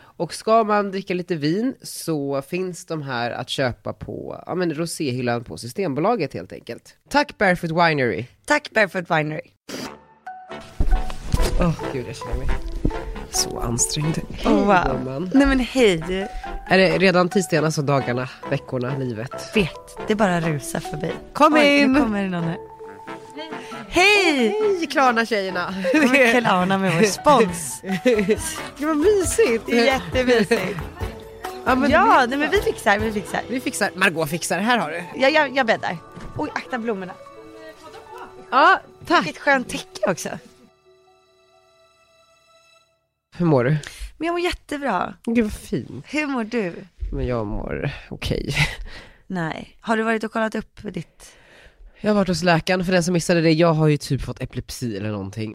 Och ska man dricka lite vin så finns de här att köpa på ja, men roséhyllan på Systembolaget helt enkelt. Tack Barefoot Winery! Tack Barefoot Winery. Åh gud, jag känner mig så ansträngd. Oh, wow. gumman. Nej men hej. Är det redan tisdagarna så dagarna, veckorna, livet? Vet, det bara rusar förbi. Kom Oj, in! Nu kommer det någon här. Hej! Hej Klarna-tjejerna! Kommer Klarna med vår spons. Det var mysigt! Det är jättemysigt. Ja, men Ja, vi, nej men vi fixar, vi fixar. vi fixar, Margot fixar, här har du. Jag, jag, jag bäddar. Oj, akta blommorna. Ja, tack! Vilket skönt täcke också. Hur mår du? Men jag mår jättebra. Gud vad fin. Hur mår du? Men jag mår okej. Nej. Har du varit och kollat upp ditt... Jag har varit hos läkaren, för den som missade det, jag har ju typ fått epilepsi eller någonting.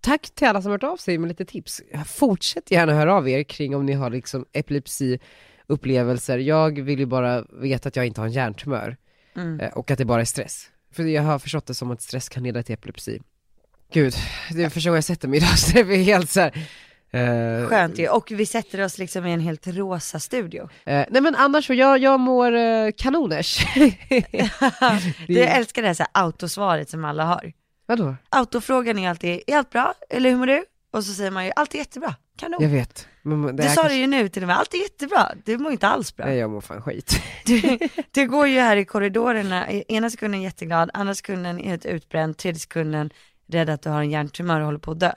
Tack till alla som har hört av sig med lite tips. Fortsätt gärna höra av er kring om ni har liksom epilepsiupplevelser. Jag vill ju bara veta att jag inte har en hjärntumör. Mm. Eh, Och att det bara är stress. För jag har förstått det som att stress kan leda till epilepsi. Gud, det är första gången jag sätter mig idag så det är helt så här. Eh, Skönt ju. Och vi sätter oss liksom i en helt rosa studio. eh, nej men annars så, jag, jag mår eh, kanoners. Du älskar det här, så här autosvaret som alla har. Vadå? Autofrågan är alltid, är allt bra? Eller hur mår du? Och så säger man ju, allt är jättebra. Kanon. Jag vet. Men det Du sa kanske- det ju nu till och med, allt är jättebra. Du mår inte alls bra. Nej jag mår fan skit. Du, du går ju här i korridorerna, ena sekunden jätteglad, andra sekunden helt utbränd, tredje sekunden rädd att du har en hjärntumör och håller på att dö.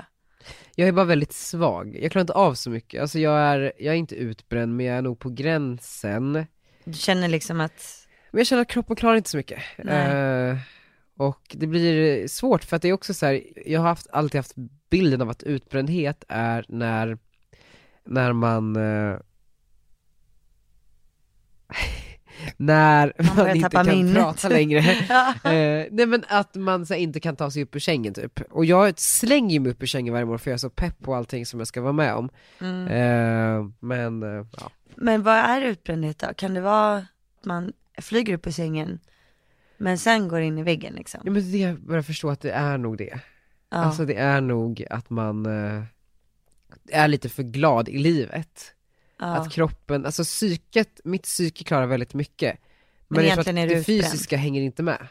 Jag är bara väldigt svag, jag klarar inte av så mycket. Alltså jag är, jag är inte utbränd men jag är nog på gränsen. Du känner liksom att, Men jag känner att kroppen klarar inte så mycket. Eh, och det blir svårt för att det är också så här, jag har haft, alltid haft bilden av att utbrändhet är när, när man eh, när Man man, inte kan minnet. prata längre. ja. Eh, nej men att man så här, inte kan ta sig upp ur sängen typ. Och jag slänger ju mig upp ur sängen varje morgon för jag är så pepp på allting som jag ska vara med om. mm. Eh, men, eh, ja. Men vad är utbrändhet då? Kan det vara att man flyger upp ur sängen, men sen går in i väggen liksom? ja men det jag börjar förstå att det är nog det. Ja. Alltså det är nog att man eh, är lite för glad i livet. Ja. Att kroppen, alltså psyket, mitt psyke klarar väldigt mycket. Men, Men det är egentligen är det du utbränd. fysiska hänger inte med.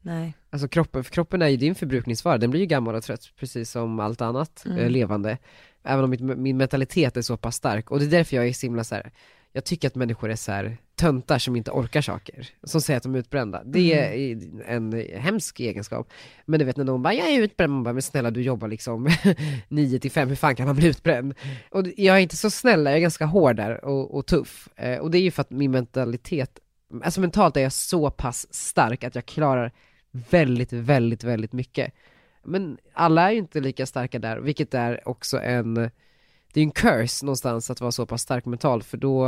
Nej. Alltså kroppen, för kroppen är ju din förbrukningsvara, den blir ju gammal och trött precis som allt annat Mm. eh, levande. Även om mitt, min mentalitet är så pass stark, och det är därför jag är så himla så här. jag tycker att människor är så här töntar som inte orkar saker, som säger att de är utbrända. Det är Mm. en hemsk egenskap. Men du vet när någon bara 'jag är utbränd' man bara 'men snälla du jobbar liksom 9 till 5, hur fan kan man bli utbränd?' Och jag är inte så snäll, jag är ganska hård där och, och tuff. Eh, och det är ju för att min mentalitet, alltså mentalt är jag så pass stark att jag klarar väldigt, väldigt, väldigt mycket. Men alla är ju inte lika starka där, vilket är också en, det är ju en curse någonstans att vara så pass stark mentalt, för då,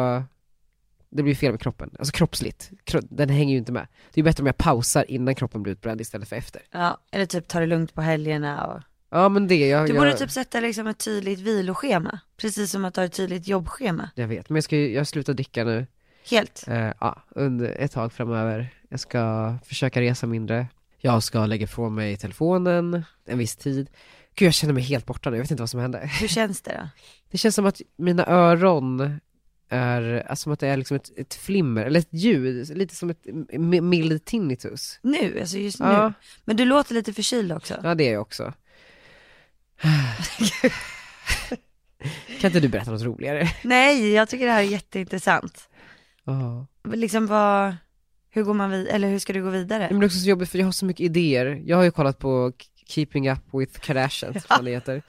det blir fel med kroppen, alltså kroppsligt, Kro- den hänger ju inte med. Det är bättre om jag pausar innan kroppen blir utbränd istället för efter. Ja, eller typ ta det lugnt på helgerna och... Ja men det, jag, Du jag, borde typ sätta liksom ett tydligt viloschema, precis som att har ett tydligt jobbschema. jag vet, men jag ska ju, jag slutar dricka nu, Helt. eh, ja, under ett tag framöver. Jag ska försöka resa mindre, jag ska lägga ifrån mig telefonen en viss tid. Gud jag känner mig helt borta nu, jag vet inte vad som hände. Hur känns det då? Det känns som att mina öron är, alltså som att det är liksom ett, ett flimmer, eller ett ljud, lite som ett mild tinnitus. Nu, alltså just nu. Ja, Men du låter lite förkyld också. ja det är jag också. kan inte du berätta något roligare? Nej, jag tycker det här är jätteintressant. Ja. Liksom vad, hur går man vid, eller hur ska du gå vidare? Men det är också så jobbigt för jag har så mycket idéer. Jag har ju kollat på Keeping Up With Kardashians, vad det heter.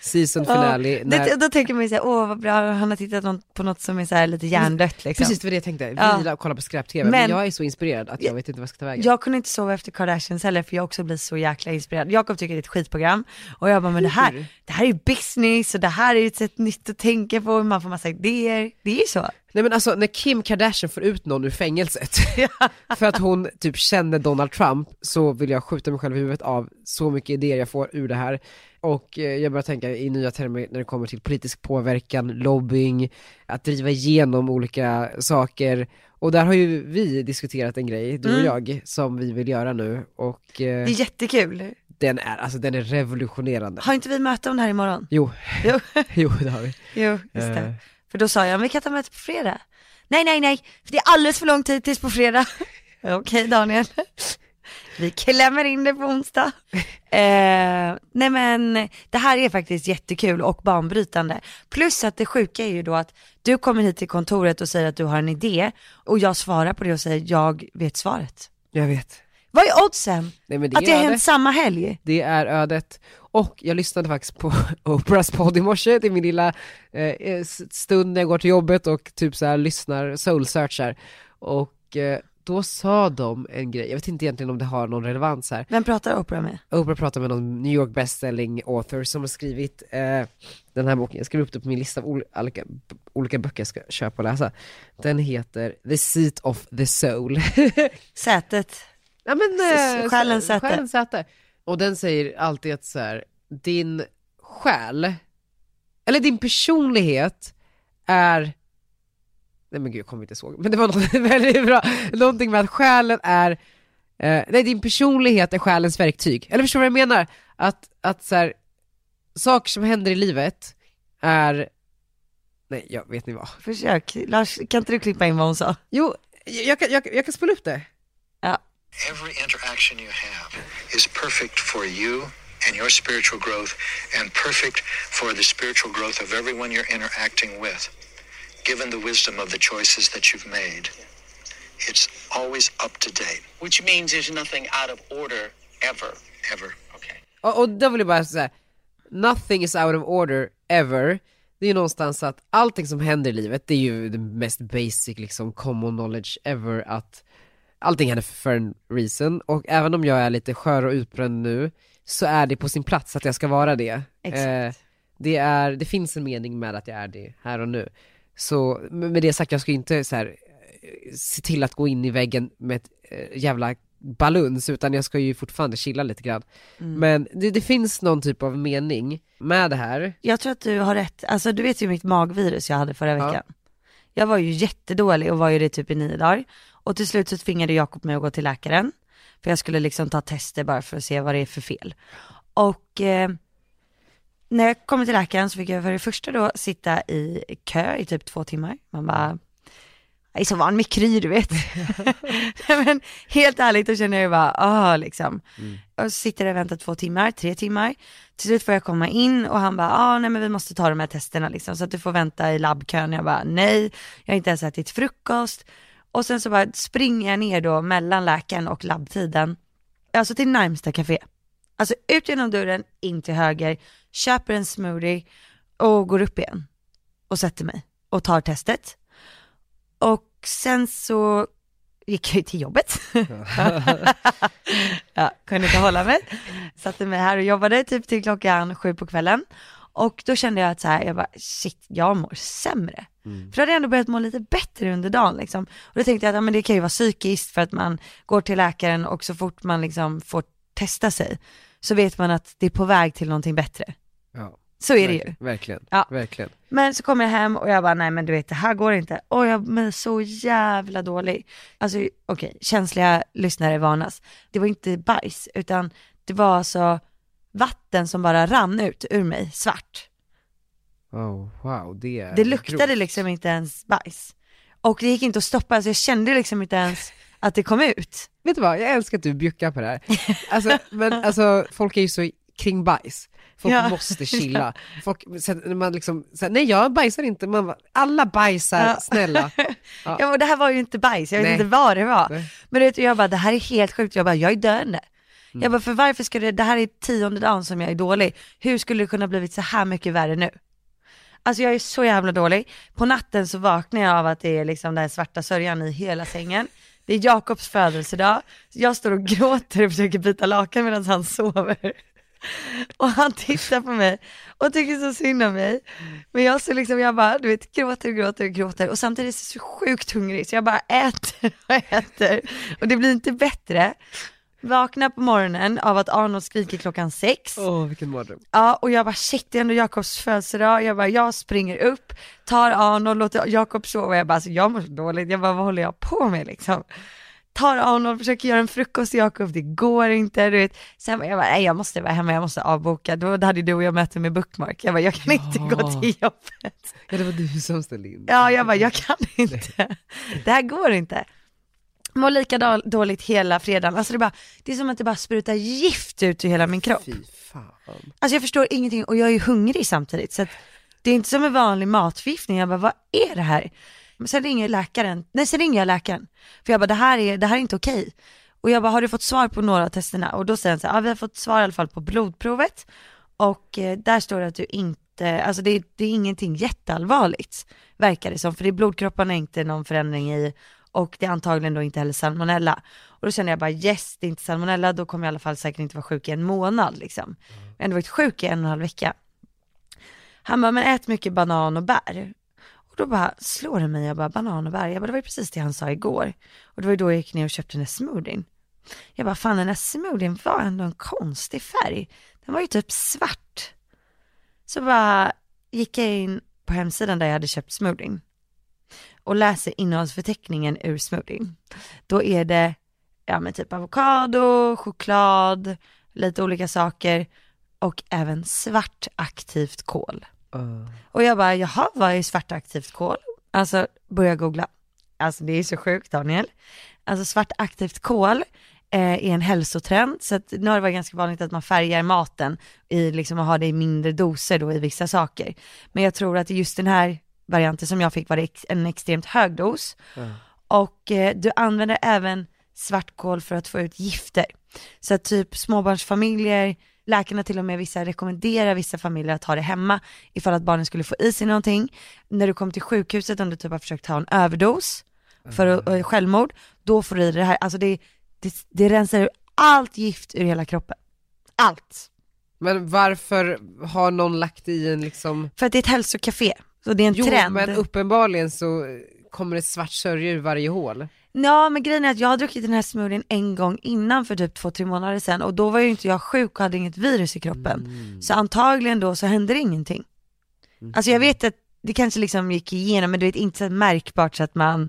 Season finale. när... det, då tänker man ju såhär, åh vad bra, han har tittat på något som är så här lite hjärndött liksom. Precis, det var det jag tänkte. Ja. Vila och kolla på skräp-tv. Men, Men- jag är så inspirerad att jag vet inte vad jag ska ta vägen. Jag kunde inte sova efter Kardashians heller för jag också blir så jäkla inspirerad. Jakob tycker det är ett skitprogram och jag bara, men det här, Hur? det här är ju business och det här är ju ett sätt nytt att tänka på, man får massa idéer. Det är ju så. Nej men alltså när Kim Kardashian får ut någon ur fängelset för att hon typ känner Donald Trump så vill jag skjuta mig själv i huvudet av så mycket idéer jag får ur det här. Och eh, jag börjar tänka i nya termer när det kommer till politisk påverkan, lobbying, att driva igenom olika saker. Och där har ju vi diskuterat en grej, du och Mm. jag, som vi vill göra nu och eh, Det är jättekul. den är, alltså den är revolutionerande. Har inte vi möte om det här imorgon? Jo, Jo, jo det har vi. jo just det. Eh, För då sa jag, vi kan ta möte på fredag. Nej, nej, nej, för det är alldeles för lång tid tills på fredag. Okej Daniel, vi klämmer in det på onsdag. Eh, nej men det här är faktiskt jättekul och banbrytande. Plus att det sjuka är ju då att du kommer hit till kontoret och säger att du har en idé och jag svarar på det och säger jag vet svaret. jag vet. Vad är oddsen Nej det att det har hänt samma helg? Det är ödet. Och jag lyssnade faktiskt på Oprahs podd i morse, det är min lilla eh, s- stund när jag går till jobbet och typ så här lyssnar, soul-searchar. Och eh, då sa de en grej, jag vet inte egentligen om det har någon relevans här. Vem pratar Oprah med? Oprah pratar med någon New York bestselling author som har skrivit eh, den här boken, jag skrev upp det på min lista av ol- olika, olika böcker jag ska köpa och läsa. Den heter The Seat of the Soul. Sätet. Ja men, eh, själens s- säte. själens säte. Och den säger alltid att så här, din själ, eller din personlighet är, nej men gud jag kommer inte ihåg, men det var något väldigt bra, någonting med att själen är, eh, nej din personlighet är själens verktyg. Eller förstår du vad jag menar? Att, att så här, saker som händer i livet är, nej jag vet ni vad. Försök, Lars, kan inte du klippa in vad hon sa? Jo, jag kan, jag, jag kan spela upp det. Ja. Every interaction you have is perfect for you and your spiritual growth, and perfect for the spiritual growth of everyone you're interacting with. Given the wisdom of the choices that you've made, it's always up to date, Which means there's nothing out of order ever. ever. Okay. Och, och då vill jag bara säga, nothing is out of order ever. Det är ju någonstans att allting som händer i livet, det är ju the mest basic liksom common knowledge ever att allting händer för en reason och även om jag är lite skör och utbränd nu så är det på sin plats att jag ska vara det. Eh, det, är, det finns en mening med att jag är det här och nu. Så med det sagt, jag ska inte så här, eh, se till att gå in i väggen med ett eh, jävla baluns utan jag ska ju fortfarande chilla lite grann. Men det, det finns någon typ av mening med det här. Jag tror att du har rätt, alltså du vet ju mitt magvirus jag hade förra Ja. veckan. Jag var ju jättedålig och var ju det typ i nio dagar. Och till slut så tvingade Jakob mig att gå till läkaren. För jag skulle liksom ta tester bara för att se vad det är för fel. Och eh, när jag kom till läkaren så fick jag för det första då sitta i kö i typ två timmar. Man bara, jag är så van med kry du vet. Men helt ärligt då känner jag bara, ah liksom. Och så sitter jag och väntar två timmar, tre timmar. Till slut får jag komma in och han bara, ah nej men vi måste ta de här testerna liksom. Så att du får vänta i labbkön. Jag bara, nej, jag har inte ens ätit frukost. Och sen så bara springer jag ner då mellan läkaren och labbtiden. Alltså till närmsta café. Alltså ut genom dörren, in till höger, köper en smoothie och går upp igen. Och sätter mig och tar testet. Och sen så gick jag ju till jobbet. ja, kunde inte hålla mig. Satte mig här och jobbade typ till klockan sju på kvällen. Och då kände jag att så här, jag bara shit, jag mår sämre. För då hade jag ändå börjat må lite bättre under dagen liksom. Och då tänkte jag att ja, men det kan ju vara psykiskt för att man går till läkaren och så fort man liksom får testa sig så vet man att det är på väg till någonting bättre. Ja, Så är det ju. verkligen, Ja. verkligen. Men så kom jag hem och jag bara, nej men du vet det här går inte. Och jag blev så jävla dålig. Alltså okej, känsliga lyssnare varnas. Det var inte bajs, utan det var alltså vatten som bara rann ut ur mig, svart. Oh, wow, det är Det luktade grovt. liksom inte ens bajs. Och det gick inte att stoppa, alltså jag kände liksom inte ens att det kom ut. Vet du vad, jag älskar att du bjuckar på det här. Alltså, men alltså folk är ju så kring bajs. Folk Ja. måste chilla. Folk, sen, man liksom, sen, nej jag bajsar inte, man, bara, alla bajsar, Ja. snälla. Ja. och det här var ju inte bajs, jag vet Nej. inte vad det var. Nej. Men du vet, jag bara, det här är helt sjukt, jag bara, jag är döende. Jag bara, för varför ska det, det här är tionde dagen som jag är dålig, hur skulle det kunna blivit så här mycket värre nu? Alltså jag är så jävla dålig. På natten så vaknar jag av att det är liksom den svarta sörjan i hela sängen. Det är Jakobs födelsedag, jag står och gråter och försöker byta lakan medan han sover. Och han tittar på mig och tycker så synd om mig. Men jag så liksom, jag bara, du vet, gråter och gråter och gråter och samtidigt är jag så sjukt hungrig så jag bara äter och äter och det blir inte bättre. Vaknar på morgonen av att Arnold skriker klockan sex. Åh, vilken mardröm. Ja, och jag bara shit det är ändå Jakobs födelsedag, jag bara jag springer upp, tar Arnold, låter Jakob sova, jag bara alltså jag mår så dåligt, jag bara vad håller jag på med liksom? Tar Arnold, försöker göra en frukost till Jakob, det går inte, du vet. Sen bara, jag bara, nej jag måste vara hemma, jag måste avboka, då hade du och jag möte med Bookmark, jag bara jag kan inte gå till jobbet. Ja, det var du som ställde in. Ja, jag bara jag kan inte, det här går inte. Mår lika då- dåligt hela fredagen, alltså det, är bara, det är som att det bara sprutar gift ut ur hela min kropp. Fy fan. Alltså jag förstår ingenting och jag är ju hungrig samtidigt så att det är inte som en vanlig matförgiftning, jag bara vad är det här? Men sen ringer läkaren, nej sen ringer jag läkaren, för jag bara det här är, det här är inte okej. Och jag bara har du fått svar på några av testerna? Och då säger han så här, ja vi har fått svar i alla fall på blodprovet och eh, där står det att du inte, alltså det, det är ingenting jätteallvarligt verkar det som, för är blodkropparna är inte någon förändring i och det är antagligen då inte heller salmonella. Och då känner jag bara yes, det är inte salmonella, då kommer jag i alla fall säkert inte vara sjuk i en månad liksom. Jag har ändå varit sjuk i en och en halv vecka. Han bara, men ät mycket banan och bär. Och då bara slår det mig, jag bara banan och bär, jag bara det var ju precis det han sa igår. Och det var ju då jag gick ner och köpte den här smoothien. Jag bara fan den här smoothien var ändå en konstig färg. Den var ju typ svart. Så bara gick jag in på hemsidan där jag hade köpt smoothien och läser innehållsförteckningen ur smoothien. Då är det, ja men typ avokado, choklad, lite olika saker och även svart aktivt kol. Uh. Och jag bara, jaha vad är svart aktivt kol? Alltså börja googla. Alltså det är så sjukt Daniel. Alltså svart aktivt kol eh, är en hälsotrend, så att nu har det varit ganska vanligt att man färgar maten i liksom att ha det i mindre doser då i vissa saker. Men jag tror att just den här varianten som jag fick var det ex- en extremt hög dos. Och eh, du använder även svartkål för att få ut gifter. Så att typ småbarnsfamiljer, läkarna till och med vissa rekommenderar vissa familjer att ha det hemma ifall att barnen skulle få i sig någonting. När du kommer till sjukhuset om du typ har försökt ta en överdos för att- eh, självmord, då får du i det här, alltså det, det, det rensar ur allt gift ur hela kroppen. Allt. Men varför har någon lagt i en liksom För att det är ett hälsokafé, så det är en Jo trend. men uppenbarligen så kommer det svart sörja ur varje hål. Ja men grejen är att jag har druckit den här smoothien en gång innan för typ två, tre månader sedan och då var ju inte jag sjuk och hade inget virus i kroppen. Så antagligen då så hände det ingenting. Alltså jag vet att det kanske liksom gick igenom men du vet inte så märkbart så att man,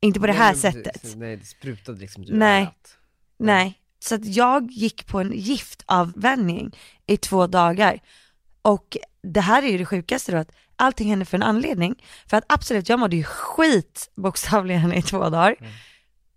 inte på det här Nej, sättet. Nej det sprutade liksom Nej. överallt. Nej, så att jag gick på en giftavvänjning i två dagar. Och det här är ju det sjukaste då, att allting händer för en anledning. För att absolut, jag mådde ju skit bokstavligen i två dagar.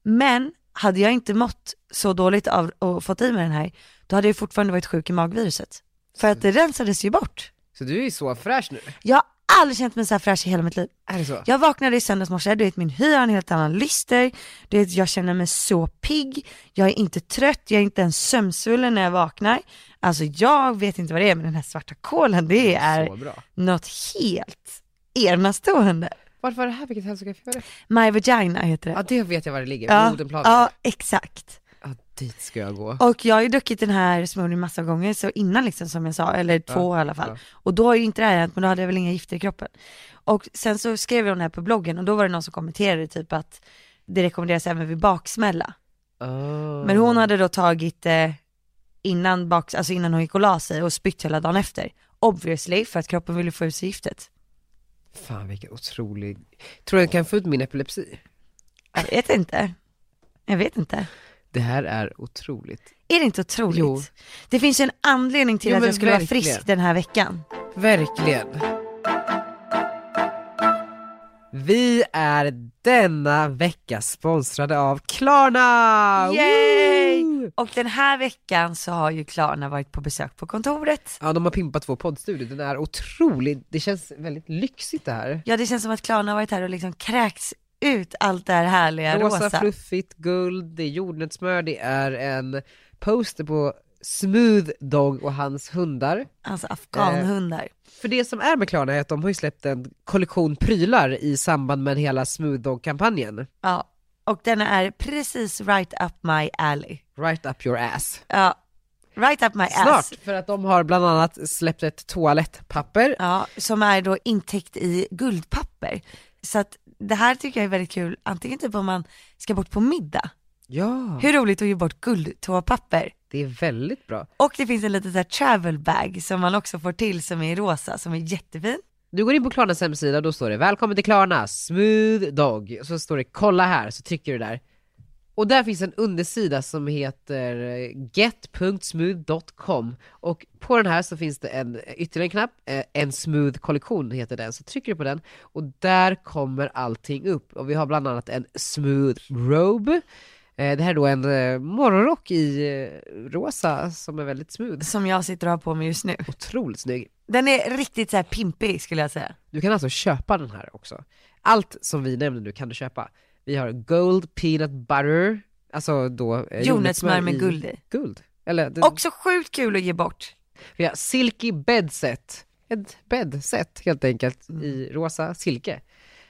Men hade jag inte mått så dåligt av att fått i mig den här, då hade jag fortfarande varit sjuk i magviruset. För att det rensades ju bort. Så du är ju så fräsch nu. Jag aldrig känt mig så här fräsch i hela mitt liv. Är det så? Jag vaknade i söndags morse, du vet min hy har en helt annan lyster, du vet jag känner mig så pigg, jag är inte trött, jag är inte ens sömnsvullen när jag vaknar. Alltså jag vet inte vad det är men den här svarta kolen det är Så bra. något helt enastående. Vart var det här, vilket hälsokafé var det? My Vagina heter det. Ja det vet jag var det ligger, ja, Odenplan. ja exakt. Ja, dit ska jag gå. Och jag har ju druckit den här smoothien massa gånger, så innan liksom som jag sa, eller två i alla fall. ja. Och då har ju inte det här hänt, men då hade jag väl inga gifter i kroppen. Och sen så skrev jag den här på bloggen och då var det någon som kommenterade typ att det rekommenderas även vid baksmälla. Oh. Men hon hade då tagit eh, innan, baks, alltså innan hon gick och la sig och spytt hela dagen efter. Obviously, för att kroppen ville få ut sig giftet. Fan vilken otrolig, tror du jag kan få ut min epilepsi? Jag vet inte. Jag vet inte. Det här är otroligt. Är det inte otroligt? Jo. Det finns en anledning till Jo, att jag skulle vara verkligen. frisk den här veckan. Verkligen. Vi är denna vecka sponsrade av Klarna! Yay! Woo! Och den här veckan så har ju Klarna varit på besök på kontoret. Ja de har pimpat vår poddstudio, den är otrolig, det känns väldigt lyxigt det här. Ja det känns som att Klarna har varit här och liksom kräkts ut allt det här härliga Rosa, rosa. fluffigt, guld, det är jordnötssmör, det är en poster på Smooth Dog och hans hundar. Alltså afghanhundar. För det som är med Klarna är att de har ju släppt en kollektion prylar i samband med hela Smooth Dog-kampanjen. Ja, och den är precis right up my alley. Right up your ass. Ja, right up my Snart, ass. för att de har bland annat släppt ett toalettpapper. Ja, som är då intäckt i guldpapper. Så att det här tycker jag är väldigt kul, antingen typ om man ska bort på middag. Ja, Hur roligt att ge bort guldtoapapper? det är väldigt bra. Och det finns en liten så här travel bag som man också får till som är rosa, som är jättefin. Du går in på Klarnas hemsida, då står det 'Välkommen till Klarna, smooth dog' och så står det 'Kolla här' så trycker du där. Och där finns en undersida som heter eh, get.smooth.com och på den här så finns det en ytterligare en knapp, eh, en smooth kollektion heter den, så trycker du på den och där kommer allting upp och vi har bland annat en smooth robe Eh, Det här är då en eh, morgonrock i eh, rosa som är väldigt smooth. Som jag sitter och har på mig just nu. Otroligt snygg. Den är riktigt så här pimpig skulle jag säga. Du kan alltså köpa den här också. Allt som vi nämner nu kan du köpa. Vi har Gold Peanut Butter, alltså då eh, Jordnötssmör med guld i. Guld. Eller, det, Också sjukt kul att ge bort. vi har Silky Bedset, ett bäddset helt enkelt Mm. i rosa silke.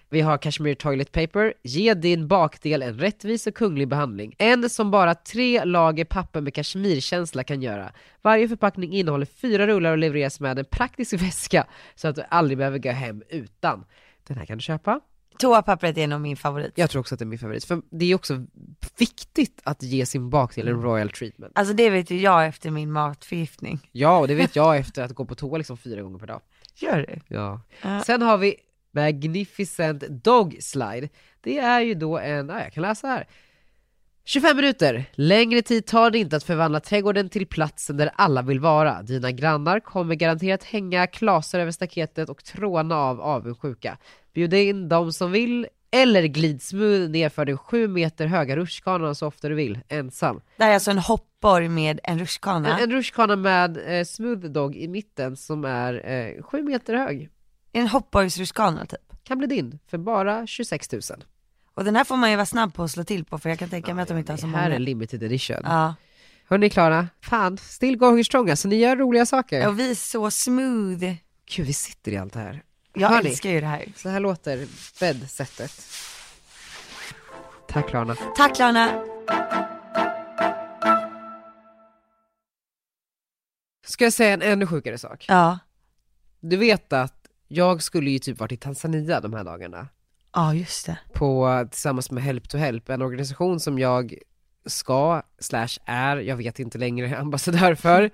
Vi har Cashmere Toilet Paper, ge din bakdel en rättvis och kunglig behandling. En som bara tre lager papper med kashmirkänsla kan göra. Varje förpackning innehåller fyra rullar och levereras med en praktisk väska så att du aldrig behöver gå hem utan. Den här kan du köpa. Toapappret är nog min favorit. Jag tror också att det är min favorit, för det är också viktigt att ge sin bakdel en royal treatment. Alltså det vet ju jag efter min matförgiftning. Ja, och det vet jag efter att gå på toa liksom fyra gånger per dag. Gör du? Ja. Ja. Sen har vi Magnificent Dog Slide. Det är ju då en, ja, jag kan läsa här. 25 minuter. Längre tid tar det inte att förvandla trädgården till platsen där alla vill vara. Dina grannar kommer garanterat hänga klasar över staketet och tråna av avundsjuka. Bjud in de som vill, eller glid smooth nerför den sju meter höga rutschkanan så ofta du vill, ensam. Det här är alltså en hoppborg med en rutschkana. En, en rutschkana med eh, smooth dog i mitten som är eh, sju meter hög. En hoppborgsrutschkana typ. Kan bli din för bara 26 000. Och den här får man ju vara snabb på att slå till på för jag kan tänka mig att de inte har så Det här är många. limited edition. Ja. Hörni Klara, fan, still going strong alltså, ni gör roliga saker. Och vi är så smooth. Gud, vi sitter i allt det här. Jag Hörni. älskar ju det här. Så här låter bäddsättet. Tack Klarna. Tack Lana. Ska jag säga en ännu sjukare sak? Ja. Du vet att jag skulle ju typ varit i Tanzania de här dagarna. Ja just det. På, tillsammans med Help to Help, en organisation som jag ska, slash är, jag vet inte längre, ambassadör för.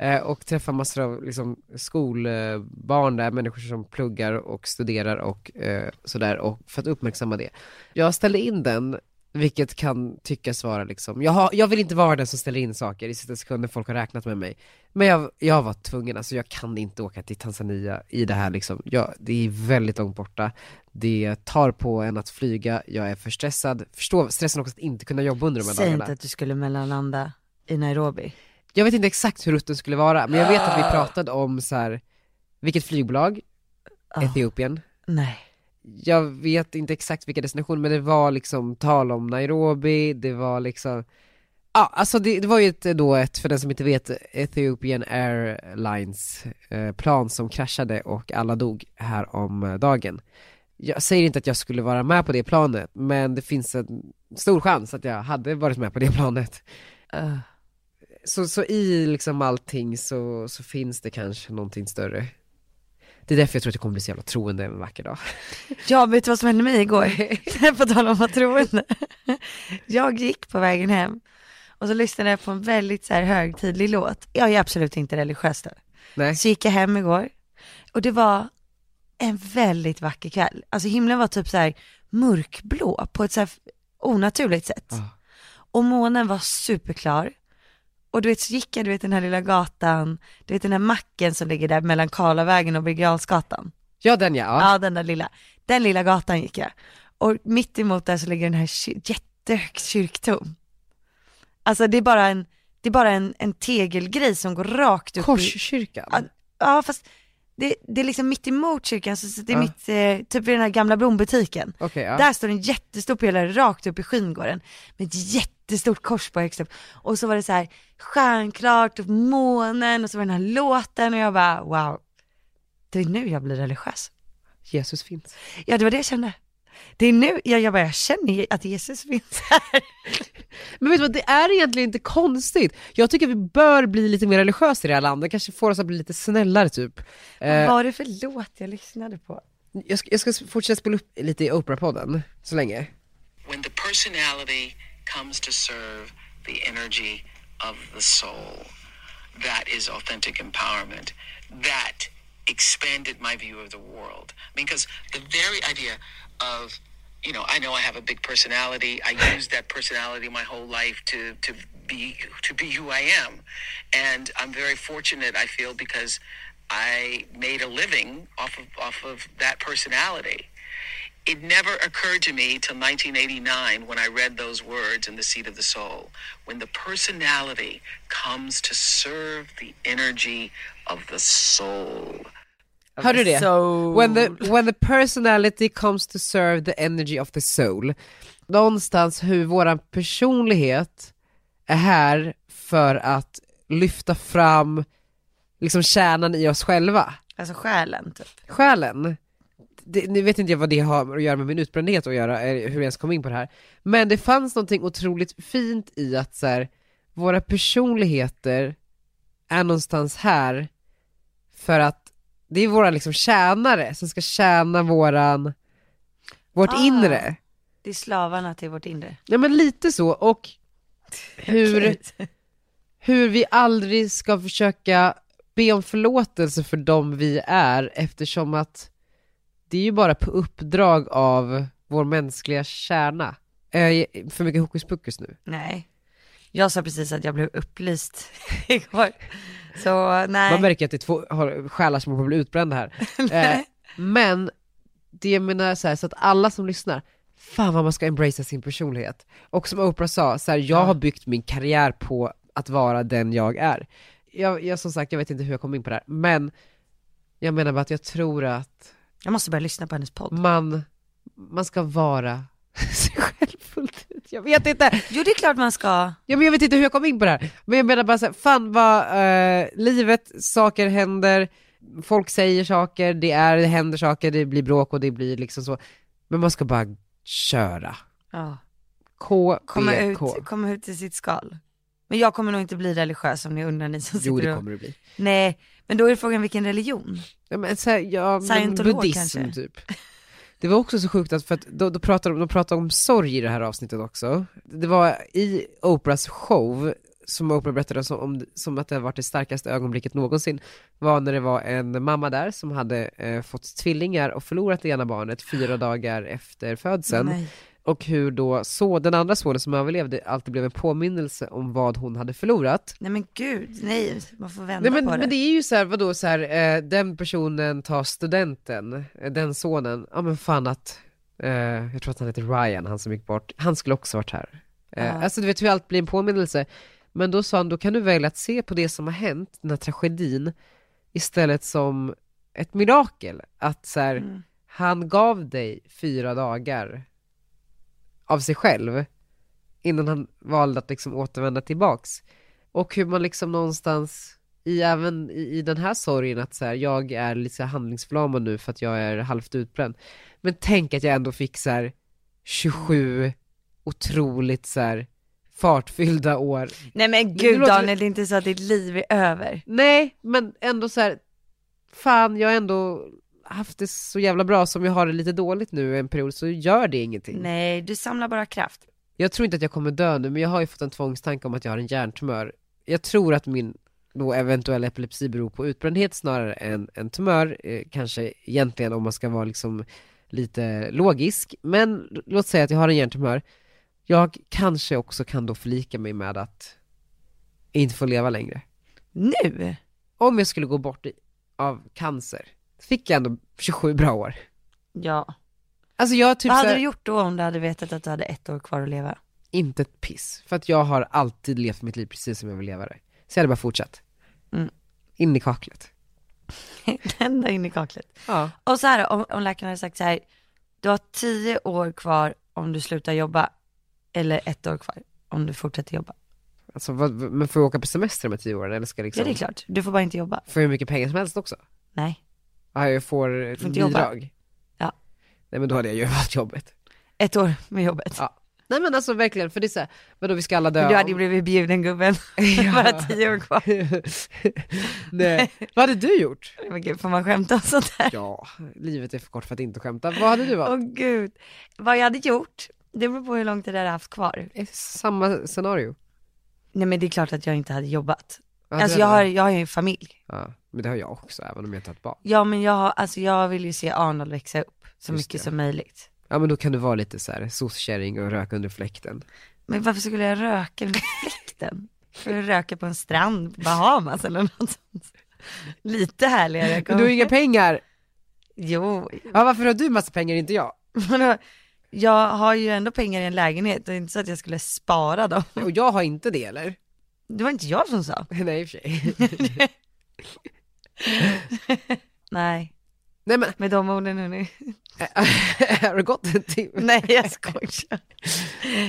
Eh, och träffa massor av liksom, skolbarn där, människor som pluggar och studerar och eh, sådär, och för att uppmärksamma det. Jag ställde in den, vilket kan tyckas vara liksom, jag, har, jag vill inte vara den som ställer in saker i sista sekunden folk har räknat med mig. Men jag, jag var tvungen, alltså jag kan inte åka till Tanzania i det här liksom, jag, det är väldigt långt borta. Det tar på en att flyga, jag är för stressad, förstå stressen också att inte kunna jobba under de här Säg dagarna. inte att du skulle mellanlanda i Nairobi. Jag vet inte exakt hur rutten skulle vara, men jag vet att vi pratade om så här, vilket flygbolag, Ja. Etiopien. Nej. Jag vet inte exakt vilka destinationer, men det var liksom tal om Nairobi, det var liksom Ja, alltså det, det var ju ett, då ett, för den som inte vet, Ethiopian Airlines eh, plan som kraschade och alla dog här om eh, dagen. Jag säger inte att jag skulle vara med på det planet, men det finns en stor chans att jag hade varit med på det planet. Uh. Så, så i liksom allting så, så finns det kanske någonting större. Det är därför jag tror att jag kommer bli så jävla troende en vacker dag. Jag vet du vad som hände mig igår? på tal om att vara troende. Jag gick på vägen hem och så lyssnade jag på en väldigt så här högtidlig låt. Jag är absolut inte religiös då. Nej. Så gick jag hem igår och det var en väldigt vacker kväll. Alltså himlen var typ så här mörkblå på ett så här onaturligt sätt. Ja. Och månen var superklar. Och du vet så gick jag du vet den här lilla gatan, du vet den här macken som ligger där mellan Karlavägen och Birger. Ja den ja, ja. Den där lilla, den lilla gatan gick jag. Och mitt emot där så ligger den här ky- jättehögt kyrktorn. Alltså det är bara en, det är bara en, en tegelgrej som går rakt upp i, Korskyrkan. Ja, ja fast det, det är liksom mitt emot kyrkan, så det är Ja. mitt, eh, typ vid den här gamla blombutiken. Okej, ja. Där står en jättestor pelare rakt upp i skingården med ett jättestort kors på högst upp. Och så var det så här stjärnklart och månen och så var den här låten och jag bara wow. Det är nu jag blir religiös. Jesus finns. Ja det var det jag kände. Det är nu, jag, jag bara jag känner att Jesus finns här. Men vet du vad, det är egentligen inte konstigt. Jag tycker vi bör bli lite mer religiösa i det här landet, kanske får oss att bli lite snällare typ. Vad Eh, var det för låt jag lyssnade på? jag, ska, jag ska fortsätta spela upp lite i Oprah-podden, så länge. When the personality comes to serve the energy of the soul, that is authentic empowerment. That expanded my view of the world. I mean, because the very idea of, you know, I know I have a big personality. I use that personality my whole life to to be to be who I am, and I'm very fortunate. I feel because I made a living off of off of that personality it never occurred to me till 1989 when I read those words in The Seat of the Soul. When the personality comes to serve the energy of the soul. Hörde du det? soul. When the, when the personality comes to serve the energy of the soul. Någonstans hur våran personlighet är här för att lyfta fram liksom kärnan i oss själva. Alltså själen typ. Själen. Det, nu vet inte jag vad det har att göra med min utbrändhet att göra, hur jag ens kom in på det här. Men det fanns någonting otroligt fint i att så här, våra personligheter är någonstans här för att det är våra liksom tjänare som ska tjäna våran, vårt Ah. inre. Det är slavarna till vårt inre. Ja men lite så, och hur, hur vi aldrig ska försöka be om förlåtelse för dem vi är eftersom att det är ju bara på uppdrag av vår mänskliga kärna. Eh, för mycket hokus pokus nu. Nej. Jag sa precis att jag blev upplyst igår. Så nej. Man märker att det är två har själar som håller på att bli utbrända här. Eh, men det jag menar så, här, så att alla som lyssnar, fan vad man ska embracea sin personlighet. Och som Oprah sa, så här, jag har byggt min karriär på att vara den jag är. Jag, jag som sagt, jag vet inte hur jag kom in på det här, men jag menar bara att jag tror att Jag måste börja lyssna på hennes podd. man, man ska vara sig själv fullt ut. Jag vet inte, Jo det är klart man ska. Ja, men jag vet inte hur jag kom in på det här, men jag menar bara så här, fan vad, eh, livet, saker händer, folk säger saker, det är, det händer saker, det blir bråk och det blir liksom så, men man ska bara köra. Ja. K, Komma ut, komma ut i sitt skal. Men jag kommer nog inte bli religiös om ni undrar ni som Jo sitter det och... kommer det bli. Nej, men då är frågan vilken religion? Ja, men så här, ja, Scientolog buddhism kanske? typ. Det var också så sjukt att, för att då, då pratade de, de pratade om sorg i det här avsnittet också. Det var i Oprahs show, som Oprah berättade som, om, som att det har varit det starkaste ögonblicket någonsin, var när det var en mamma där som hade eh, fått tvillingar och förlorat det ena barnet fyra dagar efter födseln. Nej. Och hur då så, den andra sonen som överlevde alltid blev en påminnelse om vad hon hade förlorat. nej men gud, nej, man får vända Nej men, på det. men det är ju så här, vadå så här, eh, den personen tar studenten, eh, den sonen, ja men fan att, eh, jag tror att han heter Ryan, han som gick bort, han skulle också varit här. Ja. Alltså du vet hur allt blir en påminnelse. Men då sa han, då kan du välja att se på det som har hänt, den här tragedin, istället som ett mirakel. Att så här, Mm. han gav dig fyra dagar av sig själv innan han valde att liksom återvända tillbaks. Och hur man liksom någonstans, i, även i, i den här sorgen att så här, jag är lite handlingsförlamad nu för att jag är halvt utbränd. Men tänk att jag ändå fick så här 27 otroligt så här fartfyllda år. Nej men gud låter- Daniel, det är inte så att ditt liv är över. Nej, men ändå så här, fan jag har ändå haft det så jävla bra som jag har det lite dåligt nu en period så gör det ingenting. Nej, du samlar bara kraft. Jag tror inte att jag kommer dö nu, men jag har ju fått en tvångstanke om att jag har en hjärntumör. Jag tror att min då eventuella epilepsi beror på utbrändhet snarare än en tumör, eh, kanske egentligen om man ska vara liksom lite logisk. Men låt säga att jag har en hjärntumör. Jag kanske också kan då förlika mig med att inte få leva längre. Nu? Om jag skulle gå bort i, av cancer, fick jag ändå 27 bra år. Ja. Alltså jag typ Vad hade här- du gjort då om du hade vetat att du hade ett år kvar att leva? Inte ett piss. För att jag har alltid levt mitt liv precis som jag vill leva det. Så jag hade bara fortsatt. Mm. In i kaklet. Ända in i kaklet. Ja. Och så här, om, om läkaren hade sagt så här, du har tio år kvar om du slutar jobba, eller ett år kvar. om du fortsätter jobba. Alltså, vad, men får jag åka på semester här tio åren eller ska jag liksom? Ja det är klart, du får bara inte jobba. Får jag hur mycket pengar som helst också? Nej. Ja, jag får, får inte jobba. bidrag? Ja. Nej men då hade jag ju valt jobbet. Ett år med jobbet. Ja. Nej men alltså verkligen, för det är såhär, vadå vi ska alla dö? Men du hade ju blivit bjuden gubben, bara tio år kvar. Nej, vad hade du gjort? Men gud, får man skämta om sånt här? Ja, livet är för kort för att inte skämta. Vad hade du Åh valt? gud. Vad jag hade gjort, det beror på hur lång tid jag hade haft kvar. Eh, Samma scenario. Nej men det är klart att jag inte hade jobbat. Ja, alltså jag har, jag har ju en familj. Ja, men det har jag också, även om jag inte har ett barn. Ja men jag, har- alltså jag vill ju se Arnold växa upp så Just mycket det. som möjligt. Ja men då kan du vara lite så här soc-kärring och röka under fläkten. Men varför skulle jag röka med fläkten? För att röka på en strand på Bahamas eller något sånt. Lite härligare. Men du har inga pengar! Jo, Ja varför har du massa pengar, inte jag? jag har ju ändå pengar i en lägenhet det är inte så att jag skulle spara dem. Och jag har inte det eller? Det var inte jag som sa. Nej i och för sig. Nej, Nej men, med de orden hörni. har det gått en timme? Nej jag skojar.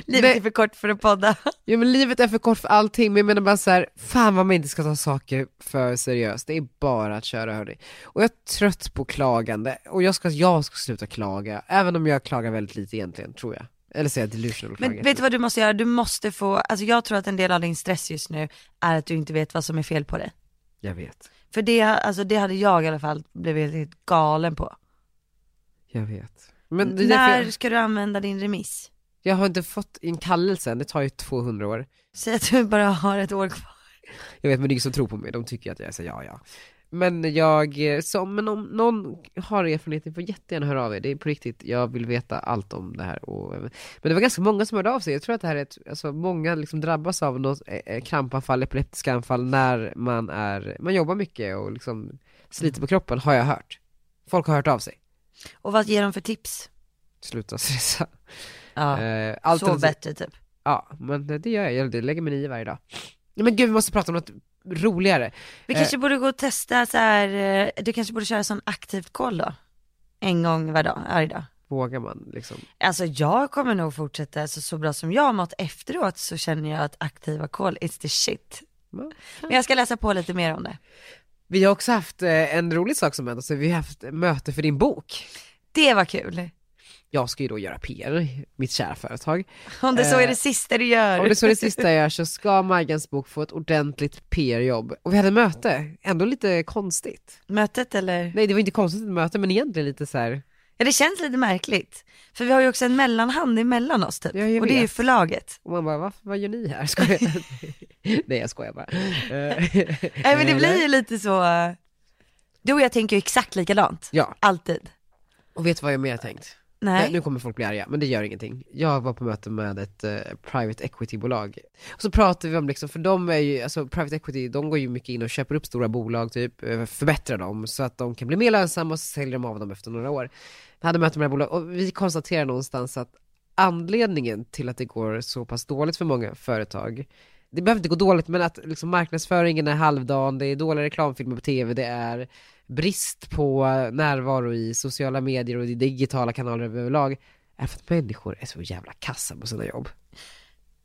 Livet Nej. är för kort för att podda. Ja men livet är för kort för allting, men jag menar bara så här, fan vad man inte ska ta saker för seriöst, det är bara att köra hörni. Och jag är trött på klagande, och jag ska, jag ska sluta klaga, även om jag klagar väldigt lite egentligen, tror jag. Eller säga delusional Men vet du vad du måste göra? Du måste få, alltså jag tror att en del av din stress just nu är att du inte vet vad som är fel på dig. Jag vet, För det, alltså det hade jag i alla fall blivit helt galen på. jag vet. Men det är När jag, ska du använda din remiss? jag har inte fått en kallelse än, det tar ju 200 år. Säg att du bara har ett år kvar. Jag vet men det är ingen som tror på mig, de tycker att jag säger ja ja. Men jag, eh, så, men om någon har erfarenhet, ni får jättegärna höra av er, det är på riktigt, jag vill veta allt om det här. Och, men det var ganska många som hörde av sig, jag tror att det här är ett, alltså många liksom drabbas av något eh, eh, krampanfall, epileptiska anfall när man är, man jobbar mycket och liksom sliter på kroppen, har jag hört. Folk har hört av sig. Och vad ger de för tips? Sluta stressa. Ja, Eh, sov bättre typ. Ja, men det gör jag, jag lägger mig nio varje dag. Men gud, vi måste prata om något roligare. Vi Eh. kanske borde gå och testa så här, eh, du kanske borde köra sån aktivt koll då? En gång var dag, varje dag. Vågar man liksom? Alltså jag kommer nog fortsätta, alltså, så bra som jag har mått efteråt så känner jag att aktiva koll, it's the shit. Men jag ska läsa på lite mer om det. Vi har också haft eh, en rolig sak som hände, så vi har haft möte för din bok. Det var kul. Jag ska ju då göra PR, mitt kära företag. Om det så är Eh, det sista du gör. Om det så är det sista jag gör så ska Majgans bok få ett ordentligt PR-jobb. Och vi hade möte, ändå lite konstigt. Mötet eller? Nej det var inte konstigt ett möte men egentligen lite så här. Ja det känns lite märkligt. För vi har ju också en mellanhand emellan oss typ. Ja, jag och det är ju förlaget. och man bara, vad, vad gör ni här? Skojar jag? Nej jag skojar bara. Eh, Nej men det blir ju lite så, eh, du och jag tänker ju exakt likadant. Ja, Alltid. och vet du vad jag mer tänkt? Nej. Nu kommer folk bli arga, men det gör ingenting. Jag var på möte med ett eh, private equity-bolag. Och så pratade vi om liksom, för de är ju, alltså private equity, de går ju mycket in och köper upp stora bolag typ, eh, förbättrar dem så att de kan bli mer lönsamma och så säljer de av dem efter några år. Jag hade möte med det här bolaget och vi konstaterar någonstans att anledningen till att det går så pass dåligt för många företag det behöver inte gå dåligt, men att liksom marknadsföringen är halvdan, det är dåliga reklamfilmer på tv, det är brist på närvaro i sociala medier och i digitala kanaler överlag, är för att människor är så jävla kassa på sina jobb.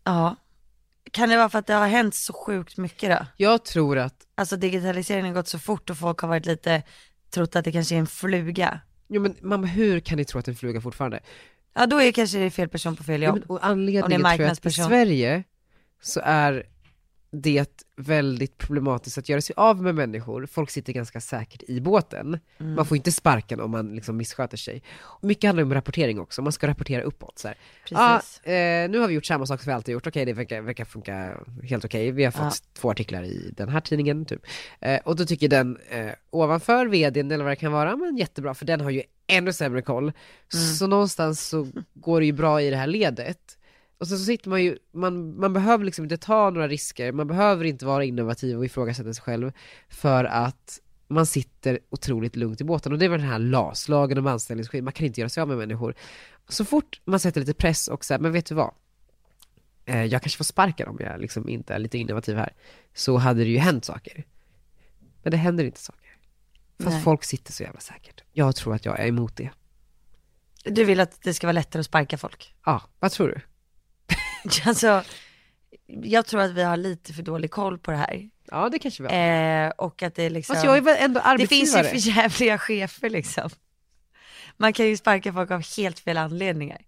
Ja. Kan det vara för att det har hänt så sjukt mycket då? Jag tror att, Alltså digitaliseringen har gått så fort och folk har varit lite, trott att det kanske är en fluga. jo men mamma hur kan ni tro att det är en fluga fortfarande? Ja då är kanske det fel person på fel Ja, jobb. men, och det anledningen tror jag att i. Sverige så är det väldigt problematiskt att göra sig av med människor, folk sitter ganska säkert i båten, Mm. man får inte sparken om man liksom missköter sig. Och mycket handlar om rapportering också, man ska rapportera uppåt så. Ja, eh, nu har vi gjort samma sak som vi alltid gjort, okej det verkar, verkar funka helt okej, vi har fått Ja. två artiklar i den här tidningen typ. Eh, och då tycker den eh, ovanför vdn eller vad det kan vara, men jättebra för den har ju ännu sämre koll. Så någonstans så går det ju bra i det här ledet. Och sen så sitter man ju, man, man behöver liksom inte ta några risker, man behöver inte vara innovativ och ifrågasätta sig själv för att man sitter otroligt lugnt i båten. Och det väl den här LAS, lagen om anställningsskydd, man kan inte göra sig av med människor. Så fort man sätter lite press och här, men vet du vad? Eh, jag kanske får sparken om jag liksom inte är lite innovativ här. Så hade det ju hänt saker. Men det händer inte saker. Fast Nej. folk sitter så jävla säkert. Jag tror att jag är emot det. Du vill att det ska vara lättare att sparka folk? Ja, vad tror du? Alltså, jag tror att vi har lite för dålig koll på det här. Ja det kanske vi har. Eh, och att det är liksom, Fast jag är väl ändå det finns ju för jävliga chefer liksom. Man kan ju sparka folk av helt fel anledningar.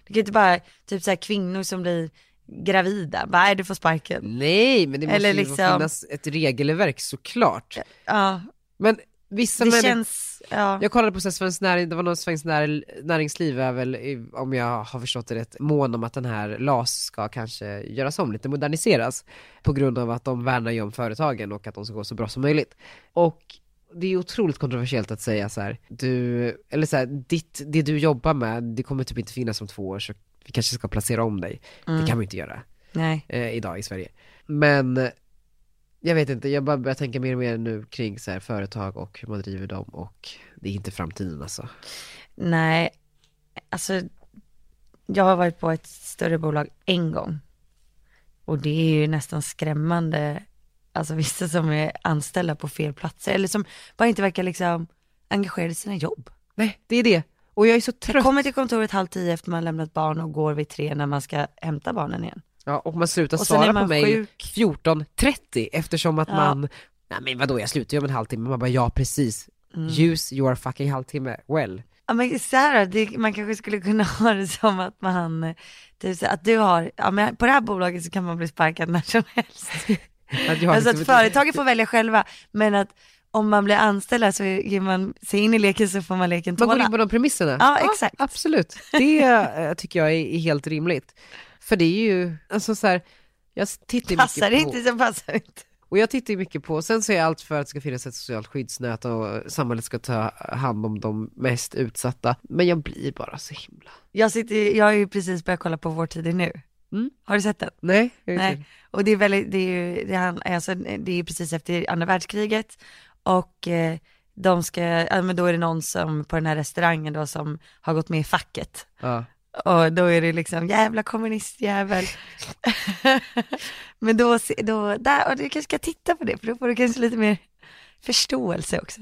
Det kan ju inte bara, typ så här kvinnor som blir gravida, bara, nej du får sparken. Nej men det måste Eller ju liksom- finnas ett regelverk såklart. Ja, Men vissa det människor, känns, ja. jag kollade på så Svenskt Näring, det var någon Svenskt När, Näringsliv är väl, om jag har förstått det rätt, mån om att den här LAS ska kanske göras om lite, moderniseras. På grund av att de värnar ju om företagen och att de ska gå så bra som möjligt. Och det är otroligt kontroversiellt att säga så här, du, eller så här, ditt, det du jobbar med, det kommer typ inte finnas om två år så vi kanske ska placera om dig. Det kan ju inte göra Nej. eh, idag i Sverige. Men jag vet inte, jag bara börjar tänka mer och mer nu kring så här, företag och hur man driver dem och det är inte framtiden alltså. Nej, alltså jag har varit på ett större bolag en gång. Och det är ju nästan skrämmande, alltså vissa som är anställda på fel platser eller som bara inte verkar liksom engagerade i sina jobb. Nej, det är det. Och jag är så Jag trött. kommer till kontoret halv tio efter man lämnat barn och går vid tre när man ska hämta barnen igen. Ja, och man slutar Och svara man på mig sjuk. 14.30 eftersom att Ja. man, nej men vadå jag slutar ju om en halvtimme, man bara ja precis. Mm. Use your fucking halvtimme well. Ja men här, det, man kanske skulle kunna ha det som att man, typ att du har, ja men på det här bolaget så kan man bli sparkad när som helst. Att jag har alltså att liksom- företaget får välja själva, men att om man blir anställd så ger man sig in i leken så får man leken Man går tåla. in på de premisserna? Ja, exakt. Absolut, det eh, tycker jag är helt rimligt. För det är ju, alltså så här, jag tittar Passar mycket på... inte så passar inte. Och jag tittar ju mycket på, sen så är allt för att det ska finnas ett socialt skyddsnät och samhället ska ta hand om de mest utsatta. Men jag blir bara så himla... Jag, sitter, jag har ju precis börjat kolla på Vår tid är nu. Mm. Har du sett den? Nej, Nej, och det är väldigt, det är ju, det, han- alltså, det är precis efter andra världskriget och eh, de ska, ja men då är det någon som på den här restaurangen då som har gått med i facket. Ja. Och då är det liksom jävla kommunistjävel. men då, då, där, och du kanske ska titta på det för då får du kanske lite mer förståelse också.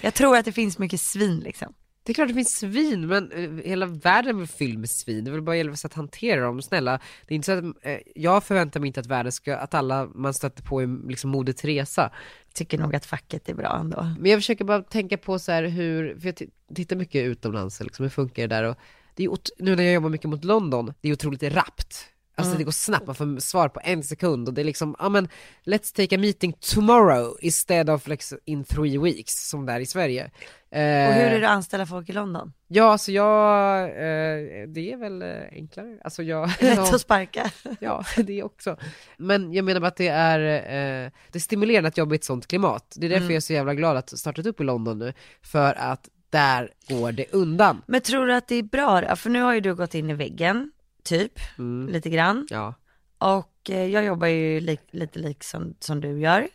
Jag tror att det finns mycket svin liksom. Det är klart det finns svin, men eh, hela världen är fylld med svin, det är väl bara hjälpa sig att hantera dem, snälla. Det är inte så att, eh, jag förväntar mig inte att världen ska, att alla man stöter på är liksom Moder Teresa. Tycker nog att facket är bra ändå. Men jag försöker bara tänka på så här hur, för jag tittar mycket utomlands, liksom, hur funkar det där? Och det är, nu när jag jobbar mycket mot London, det är otroligt rappt. Alltså det går snabbt, man får svar på en sekund och det är liksom, ja men let's take a meeting tomorrow instead of like in three weeks, som det är i Sverige. Och hur Eh, är det att anställa folk i London? Ja, alltså jag, eh, det är väl eh, enklare. Alltså jag, Lätt att sparka. ja, det också. Men jag menar bara att det är, eh, det är stimulerande att jobba i ett sånt klimat. Det är därför jag är så jävla glad att startat upp i London nu, för att där går det undan. Men tror du att det är bra? För nu har ju du gått in i väggen, typ, Mm. lite grann. Ja. Och eh, jag jobbar ju lik, lite lik som, som du gör.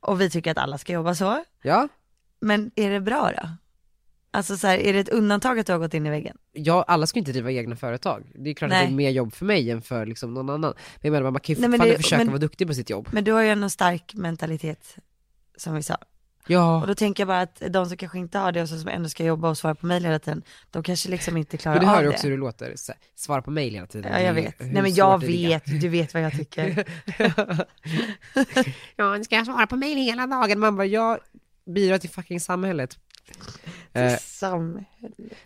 Och vi tycker att alla ska jobba så. Ja, Men är det bra då? Alltså så här, är det ett undantag att du har gått in i väggen? ja, alla ska inte driva egna företag. Det är klart att Nej. det är mer jobb för mig än för liksom någon annan. Men jag menar, man kan ju Nej, fortfarande det- försöka men- vara duktig på sitt jobb. Men du har ju en stark mentalitet, som vi sa. Och Ja, då tänker jag bara att de som kanske inte har det och som ändå ska jobba och svara på mejl hela tiden, de kanske liksom inte klarar men du av hör ju det. också hur det låter. Svara på mail hela tiden. Ja, jag Det vet. hur Nej men jag det? vet, du vet vad jag tycker. ja, ska jag svara på mail hela dagen? Man bara, jag bidrar till fucking samhället. Eh, Sam.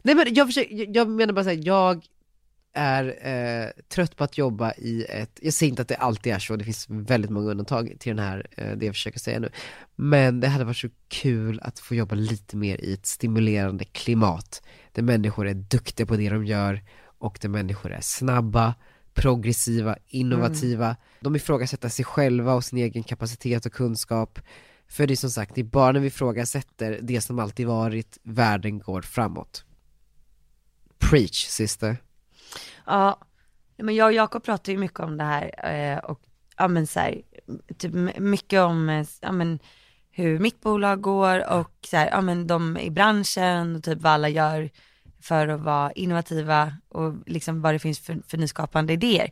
nej men jag, försöker, jag, jag menar bara såhär, jag är eh, trött på att jobba i ett, jag säger inte att det alltid är så, det finns väldigt många undantag till den här, eh, det jag försöker säga nu. Men det hade varit så kul att få jobba lite mer i ett stimulerande klimat, där människor är duktiga på det de gör, och där människor är snabba, progressiva, innovativa. De ifrågasätter sig själva och sin egen kapacitet och kunskap. För det är som sagt, det är bara när vi ifrågasätter det som alltid varit, världen går framåt. Preach, sister. Ja, men jag och Jakob pratar ju mycket om det här eh, och ja men så här, typ mycket om eh, ja men hur mitt bolag går och så här, ja men de i branschen och typ vad alla gör för att vara innovativa och liksom vad det finns för, för nyskapande idéer.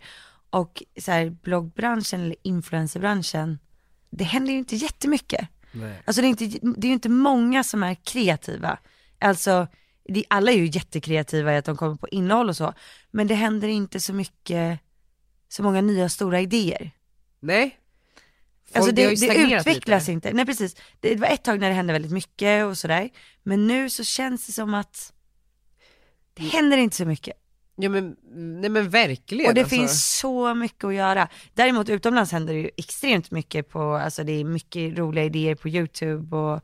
Och så här, bloggbranschen eller influencerbranschen, det händer ju inte jättemycket. Nej. Alltså det är, inte, det är ju inte många som är kreativa. Alltså, alla är ju jättekreativa i att de kommer på innehåll och så, men det händer inte så mycket så många nya stora idéer. Nej. Folk, Alltså det, det utvecklas lite. inte. Nej precis, det var ett tag när det hände väldigt mycket och sådär. Men nu så känns det som att det händer inte så mycket. Ja men, nej men verkligen. Och det alltså. finns så mycket att göra. Däremot utomlands händer det ju extremt mycket på, alltså det är mycket roliga idéer på YouTube och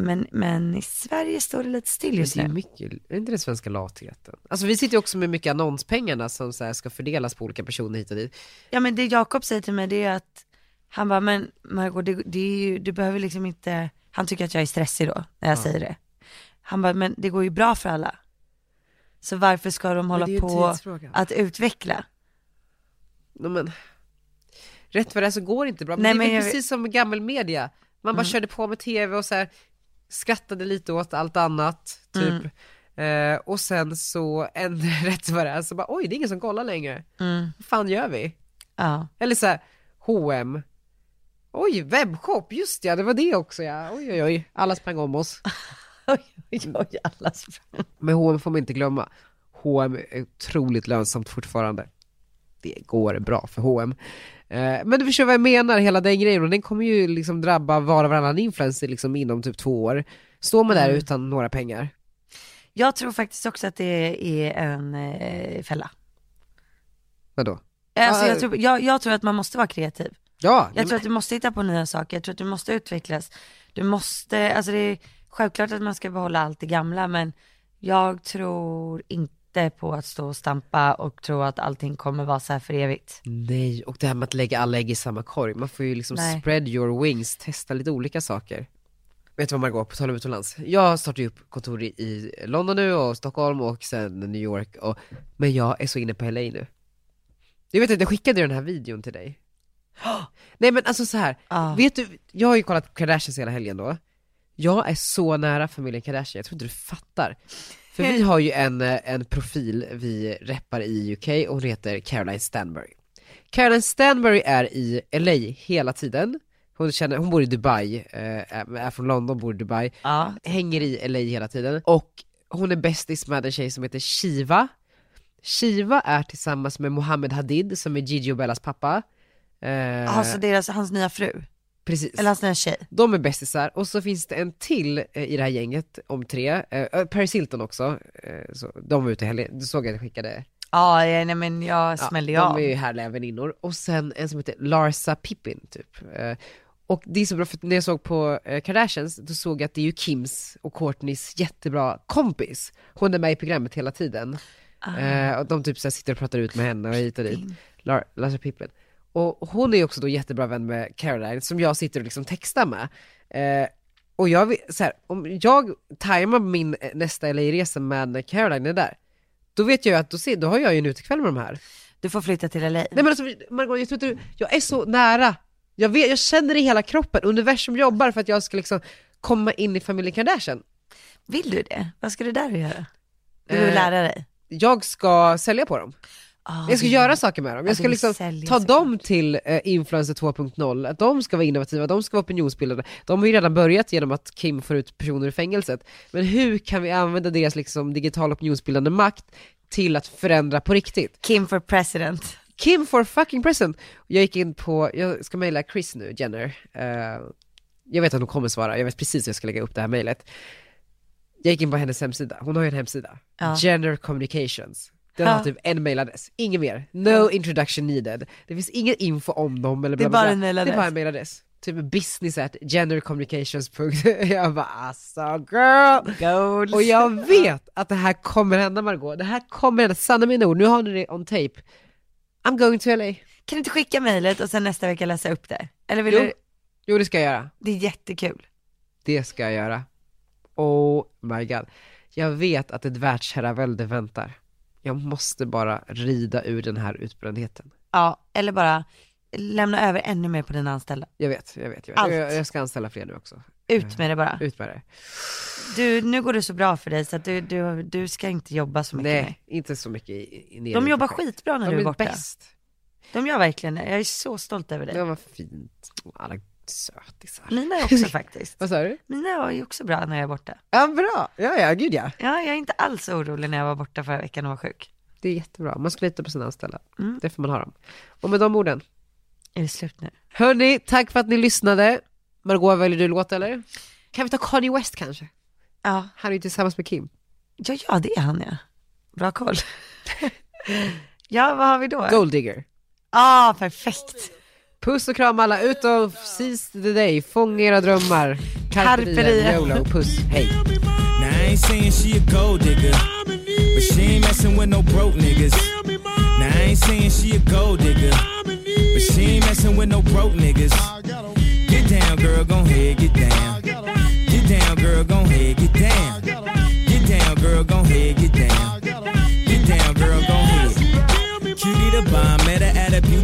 men, men i Sverige står det lite still just det är nu. mycket, är inte den svenska latheten? Alltså vi sitter ju också med mycket annonspengarna som så ska fördelas på olika personer hit och dit. Ja men det Jakob säger till mig det är att han bara, men Margot det, det är ju, du behöver liksom inte, han tycker att jag är stressig då när jag säger det. Han bara, men det går ju bra för alla. Så varför ska de hålla på att utveckla? No, men, rätt vad det är så går det inte bra. Men Nej, det är men jag- precis som gammal media. Man bara körde på med tv och så här, skrattade lite åt allt annat, typ. Eh, och sen så, en, rätt vad det är, så bara oj det är ingen som kollar längre. Mm. Vad fan gör vi? Ja. Eller så här, H&M Oj, webbshop, just ja, det var det också ja. Oj oj oj, alla sprang om oss. Oj, oj, oj, alla sprang. Men H&M får man inte glömma. H&M är otroligt lönsamt fortfarande. Det går bra för H&M. Eh, Men du förstår vad jag menar, hela den grejen, och den kommer ju liksom drabba var och varannan influencer liksom inom typ två år. Står man där utan några pengar? Jag tror faktiskt också att det är en eh, fälla. Vadå? Alltså, Ja, jag, tror, jag, jag tror att man måste vara kreativ. Ja, Jag tror att du måste hitta på nya saker, jag tror att du måste utvecklas. Du måste, alltså det är självklart att man ska behålla allt det gamla men jag tror inte på att stå och stampa och tro att allting kommer vara så här för evigt. Nej, och det här med att lägga alla ägg i samma korg, man får ju liksom Nej. spread your wings, testa lite olika saker. Vet du vad Margot, på tal om utomlands, jag startar ju upp kontor i- London nu och Stockholm och sen New York, och, men jag är så inne på LA nu. Du vet att jag skickade den här videon till dig. Nej men alltså så här. Ja. vet du, jag har ju kollat Kardashians hela helgen då. Jag är så nära familjen Kardashian, jag tror inte du fattar. För vi har ju en, eh, en profil vi reppar i UK och hon heter Caroline Stanbury. Caroline Stanbury är i LA hela tiden. Hon, känner, hon bor i Dubai, eh, är från London, bor i Dubai. Ja. Hänger i LA hela tiden. Och hon är bästis med en tjej som heter Shiva. Shiva är tillsammans med Mohammed Hadid som är Gigi och Bellas pappa. Alltså deras, hans nya fru, precis. eller hans nya tjej. De är bästisar, och så finns det en till eh, i det här gänget om tre, eh, Paris Hilton också, eh, så de var ute i helgen, du såg att jag skickade Ja, ja, nej men jag smällde de av. är ju härliga väninnor, och sen en som heter Larsa Pippin typ. Eh, och det är så bra för när jag såg på eh, Kardashians, då såg jag att det är ju Kims och Courtneys jättebra kompis. Hon är med i programmet hela tiden. Ah. Eh, och de typ så sitter och pratar ut med henne och hit och dit. Lar- Larsa Pippen. Och hon är också då jättebra vän med Caroline, som jag sitter och liksom textar med. Eh, och jag vill, så här, om jag tajmar min eh, nästa LA-resa med när Caroline är där, då vet jag ju att då, ser, då har jag ju en utekväll med de här. Du får flytta till LA. Nej men alltså Margot, jag tror inte du, jag är så nära. Jag, vet, jag känner det i hela kroppen, universum jobbar för att jag ska liksom komma in i familjen Kardashian. Vill du det? Vad ska du där göra? Du vill Eh, lära dig? Jag ska sälja på dem. Ah, Jag ska göra saker med dem. Ja, Jag ska liksom ta dem till eh, Influencer 2.0, att de ska vara innovativa, de ska vara opinionsbildande. De har ju redan börjat genom att Kim får ut personer ur fängelset. Men hur kan vi använda deras liksom, digital opinionsbildande makt till att förändra på riktigt? Kim for president. Kim for fucking president! Jag gick in på, jag ska mejla Chris nu, Jenner. Eh, jag vet att hon kommer svara, jag vet precis hur jag ska lägga upp det här mejlet. Jag gick in på hennes hemsida, hon har ju en hemsida. Ja. Jenner Communications. Den Ja. har typ en mailadress, inget mer. No introduction needed. Det finns ingen info om dem eller Det är bla, bla, bara bla. en mailadress. Det är bara en mailadress. Typ business at gendercommunications. jag bara alltså girl! Goals. Och jag vet att det här kommer hända Margot, det här kommer hända, sanna mina ord, nu har ni det on tape. I'm going to LA. Kan du inte skicka mejlet och sen nästa vecka läsa upp det? Eller vill Jo. du? Jo det ska jag göra. Det är jättekul. Det ska jag göra. Oh my god. Jag vet att ett världsherravälde väntar. Jag måste bara rida ur den här utbrändheten. Ja, eller bara lämna över ännu mer på dina anställda. Jag vet, jag vet. Jag, vet. Allt. jag, jag ska anställa fler nu också. Ut med det bara. Ut med det. Du, nu går det så bra för dig så att du, du, du ska inte jobba så mycket. Nej, inte så mycket i, i De jobbar projekt. skitbra när De du är är borta. bäst. De gör verkligen det. Jag är så stolt över dig. Det var fint. Alla sötisar. Mina är också faktiskt. Vad sa du? Mina är ju också bra när jag är borta. Ja, bra. Ja, ja, gud ja. Ja, jag är inte alls orolig när jag var borta förra veckan och var sjuk. Det är jättebra, man ska lita på sina anställda. Det får man ha dem. Och med de orden, Är det slut nu? hörni, tack för att ni lyssnade. Margot, väljer du låt eller? Kan vi ta Kanye West kanske? Ja. Han är ju tillsammans med Kim. Ja, ja det är han ja. Bra koll. ja, vad har vi då? Gold Digger. ah, perfekt. Puss och kram alla, ut och seize the day, fånga era drömmar. Carpe diem. YOLO, puss, hej. Now I ain't saying she a gold digger, but she ain't messing with no broke niggas. Now I ain't saying she a gold digger, but she ain't messing with no broke niggas. Get down, girl, gon' head, get down. Get down, girl, gon' head, get down.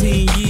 15 you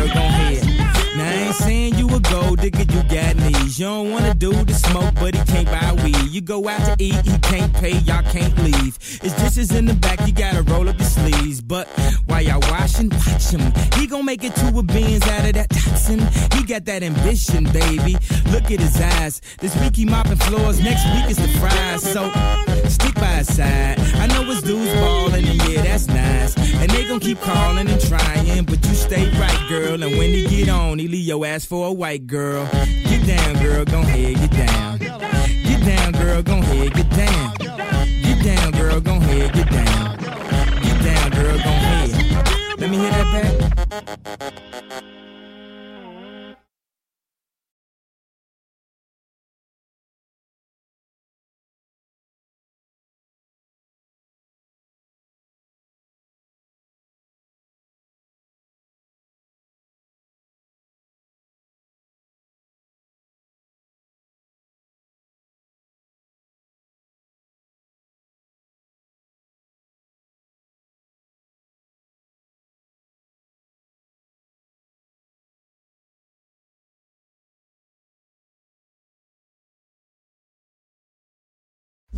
girl, gon' head. Now I ain't saying you a gold digger, you got knees. You don't wanna do the smoke, but he can't buy weed. You go out to eat, he can't pay, y'all can't leave. His dishes in the back, you gotta roll up your sleeves. But while y'all washing, watch him. He gon' make it two a beans out of that toxin. He got that ambition, baby. Look at his eyes. This week he mopping floors, next week is the fries. So stick by his side. I know his dudes ballin', and yeah, that's nice. And they gon' keep calling and trying, but you stay right, girl. And when he get on, he leave your ass for a white girl. Get down, girl, gon' head, get down. Get down, girl, gon' head, get down. Get down, girl, gon' head, get down. Get down, girl, gon' head. Let me hear that back.